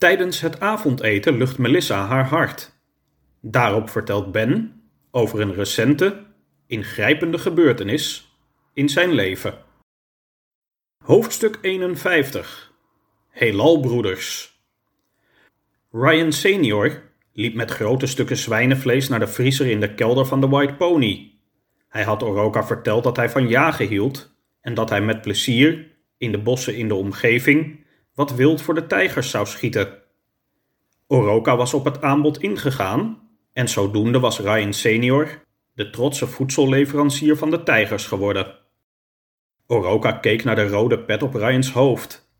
Tijdens het avondeten lucht Melissa haar hart. Daarop vertelt Ben over een recente, ingrijpende gebeurtenis in zijn leven. Hoofdstuk 51 Heelalbroeders Ryan senior liep met grote stukken zwijnenvlees naar de vriezer in de kelder van de White Pony. Hij had Oroka verteld dat hij van jagen hield en dat hij met plezier in de bossen in de omgeving wat wild voor de tijgers zou schieten. Oroka was op het aanbod ingegaan en zodoende was Ryan senior de trotse voedselleverancier van de tijgers geworden. Oroka keek naar de rode pet op Ryans hoofd.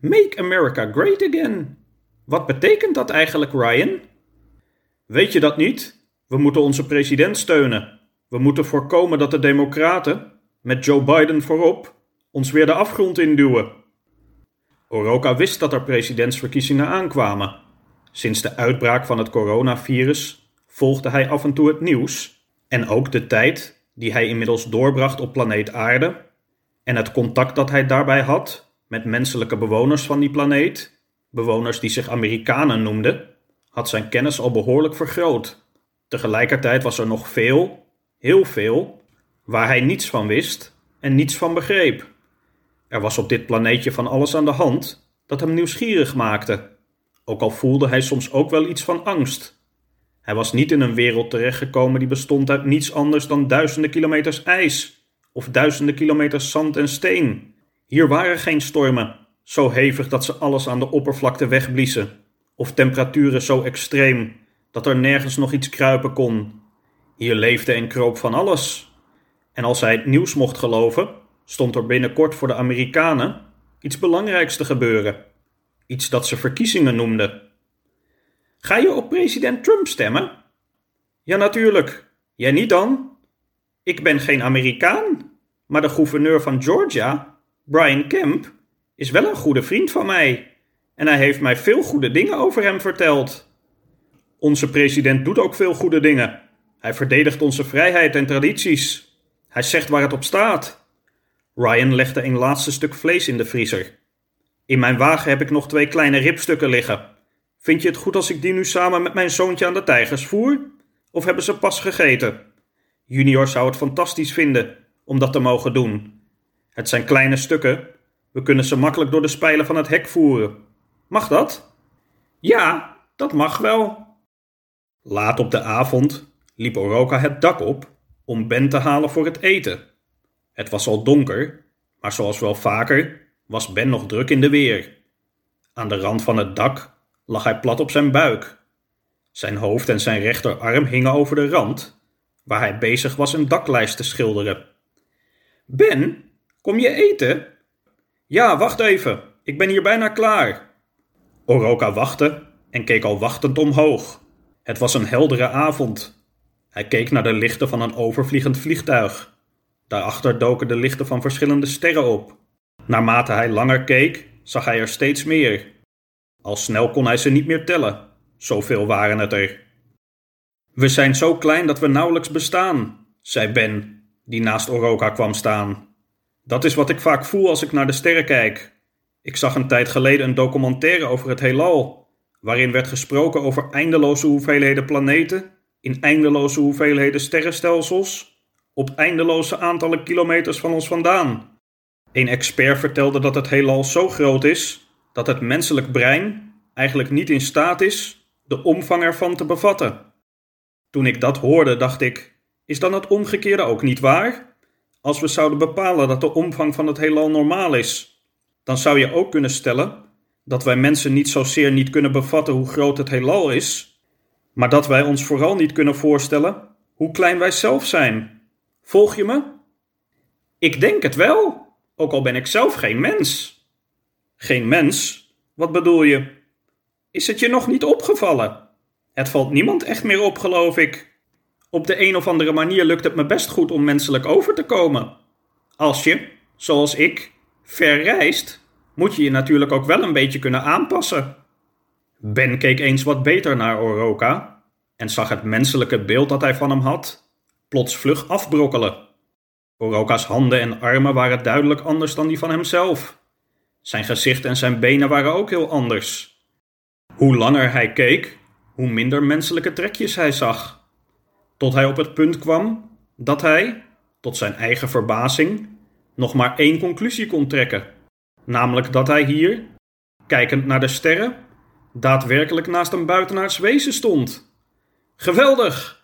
Make America Great Again. Wat betekent dat eigenlijk, Ryan? Weet je dat niet? We moeten onze president steunen. We moeten voorkomen dat de Democraten, met Joe Biden voorop, ons weer de afgrond induwen. Oroka wist dat er presidentsverkiezingen aankwamen. Sinds de uitbraak van het coronavirus volgde hij af en toe het nieuws en ook de tijd die hij inmiddels doorbracht op planeet Aarde en het contact dat hij daarbij had met menselijke bewoners van die planeet, bewoners die zich Amerikanen noemden, had zijn kennis al behoorlijk vergroot. Tegelijkertijd was er nog veel, heel veel, waar hij niets van wist en niets van begreep. Er was op dit planeetje van alles aan de hand dat hem nieuwsgierig maakte, ook al voelde hij soms ook wel iets van angst. Hij was niet in een wereld terechtgekomen die bestond uit niets anders dan duizenden kilometers ijs of duizenden kilometers zand en steen. Hier waren geen stormen, zo hevig dat ze alles aan de oppervlakte wegbliezen, of temperaturen zo extreem dat er nergens nog iets kruipen kon. Hier leefde en kroop van alles. En als hij het nieuws mocht geloven, stond er binnenkort voor de Amerikanen iets belangrijks te gebeuren. Iets dat ze verkiezingen noemden. Ga je op president Trump stemmen? Ja, natuurlijk. Jij niet dan? Ik ben geen Amerikaan, maar de gouverneur van Georgia, Brian Kemp, is wel een goede vriend van mij. En hij heeft mij veel goede dingen over hem verteld. Onze president doet ook veel goede dingen. Hij verdedigt onze vrijheid en tradities. Hij zegt waar het op staat. Ryan legde een laatste stuk vlees in de vriezer. In mijn wagen heb ik nog twee kleine ribstukken liggen. Vind je het goed als ik die nu samen met mijn zoontje aan de tijgers voer? Of hebben ze pas gegeten? Junior zou het fantastisch vinden om dat te mogen doen. Het zijn kleine stukken. We kunnen ze makkelijk door de spijlen van het hek voeren. Mag dat? Ja, dat mag wel. Laat op de avond liep Oroka het dak op om Ben te halen voor het eten. Het was al donker, maar zoals wel vaker was Ben nog druk in de weer. Aan de rand van het dak lag hij plat op zijn buik. Zijn hoofd en zijn rechterarm hingen over de rand, waar hij bezig was een daklijst te schilderen. Ben, kom je eten? Ja, wacht even, ik ben hier bijna klaar. Oroka wachtte en keek al wachtend omhoog. Het was een heldere avond. Hij keek naar de lichten van een overvliegend vliegtuig. Daarachter doken de lichten van verschillende sterren op. Naarmate hij langer keek, zag hij er steeds meer. Al snel kon hij ze niet meer tellen. Zoveel waren het er. We zijn zo klein dat we nauwelijks bestaan, zei Ben, die naast Oroka kwam staan. Dat is wat ik vaak voel als ik naar de sterren kijk. Ik zag een tijd geleden een documentaire over het heelal, waarin werd gesproken over eindeloze hoeveelheden planeten, in eindeloze hoeveelheden sterrenstelsels, op eindeloze aantallen kilometers van ons vandaan. Een expert vertelde dat het heelal zo groot is dat het menselijk brein eigenlijk niet in staat is de omvang ervan te bevatten. Toen ik dat hoorde, dacht ik: is dan het omgekeerde ook niet waar? Als we zouden bepalen dat de omvang van het heelal normaal is, dan zou je ook kunnen stellen dat wij mensen niet zozeer niet kunnen bevatten hoe groot het heelal is, maar dat wij ons vooral niet kunnen voorstellen hoe klein wij zelf zijn. Volg je me? Ik denk het wel, ook al ben ik zelf geen mens. Geen mens? Wat bedoel je? Is het je nog niet opgevallen? Het valt niemand echt meer op, geloof ik. Op de een of andere manier lukt het me best goed om menselijk over te komen. Als je, zoals ik, ver reist, moet je je natuurlijk ook wel een beetje kunnen aanpassen. Ben keek eens wat beter naar Oroka en zag het menselijke beeld dat hij van hem had plots vlug afbrokkelen. Oroka's handen en armen waren duidelijk anders dan die van hemzelf. Zijn gezicht en zijn benen waren ook heel anders. Hoe langer hij keek, hoe minder menselijke trekjes hij zag. Tot hij op het punt kwam dat hij, tot zijn eigen verbazing, nog maar één conclusie kon trekken. Namelijk dat hij hier, kijkend naar de sterren, daadwerkelijk naast een buitenaards wezen stond. Geweldig!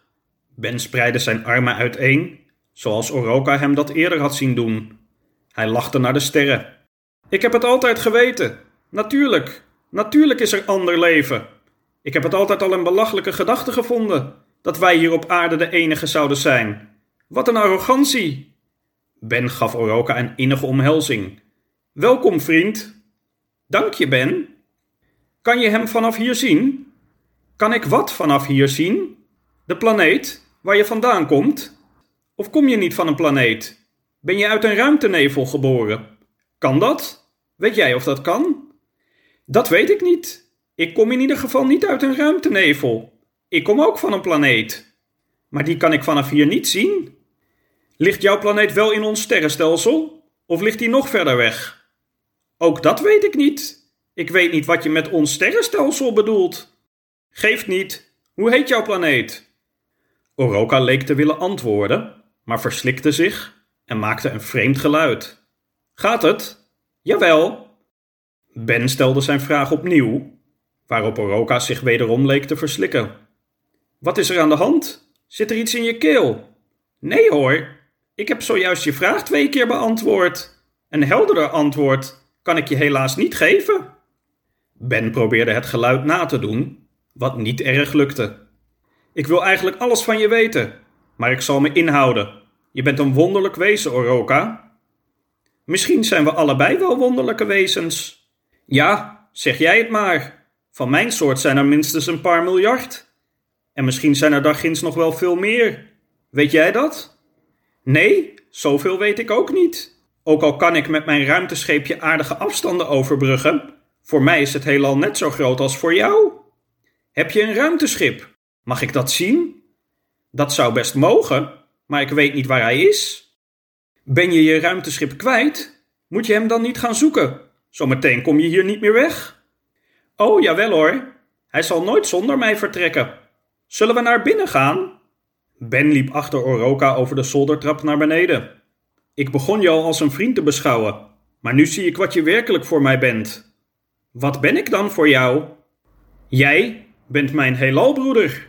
Ben spreidde zijn armen uiteen, zoals Oroka hem dat eerder had zien doen. Hij lachte naar de sterren. Ik heb het altijd geweten. Natuurlijk, natuurlijk is er ander leven. Ik heb het altijd al een belachelijke gedachte gevonden dat wij hier op aarde de enige zouden zijn. Wat een arrogantie! Ben gaf Oroka een innige omhelzing. Welkom, vriend. Dank je, Ben. Kan je hem vanaf hier zien? Kan ik wat vanaf hier zien? De planeet waar je vandaan komt? Of kom je niet van een planeet? Ben je uit een ruimtenevel geboren? Kan dat? Weet jij of dat kan? Dat weet ik niet. Ik kom in ieder geval niet uit een ruimtenevel. Ik kom ook van een planeet. Maar die kan ik vanaf hier niet zien. Ligt jouw planeet wel in ons sterrenstelsel? Of ligt die nog verder weg? Ook dat weet ik niet. Ik weet niet wat je met ons sterrenstelsel bedoelt. Geeft niet. Hoe heet jouw planeet? Oroka leek te willen antwoorden, maar verslikte zich en maakte een vreemd geluid. Gaat het? Jawel. Ben stelde zijn vraag opnieuw, waarop Oroka zich wederom leek te verslikken. Wat is er aan de hand? Zit er iets in je keel? Nee hoor, ik heb zojuist je vraag twee keer beantwoord. Een helderder antwoord kan ik je helaas niet geven. Ben probeerde het geluid na te doen, wat niet erg lukte. Ik wil eigenlijk alles van je weten, maar ik zal me inhouden. Je bent een wonderlijk wezen, Oroka. Misschien zijn we allebei wel wonderlijke wezens. Ja, zeg jij het maar. Van mijn soort zijn er minstens een paar miljard. En misschien zijn er daar ginds nog wel veel meer. Weet jij dat? Nee, zoveel weet ik ook niet. Ook al kan ik met mijn ruimtescheepje aardige afstanden overbruggen, voor mij is het heelal net zo groot als voor jou. Heb je een ruimteschip? Mag ik dat zien? Dat zou best mogen, maar ik weet niet waar hij is. Ben je je ruimteschip kwijt? Moet je hem dan niet gaan zoeken? Zometeen kom je hier niet meer weg. Oh, jawel hoor. Hij zal nooit zonder mij vertrekken. Zullen we naar binnen gaan? Ben liep achter Oroka over de zoldertrap naar beneden. Ik begon jou als een vriend te beschouwen, maar nu zie ik wat je werkelijk voor mij bent. Wat ben ik dan voor jou? Jij bent mijn heelalbroeder.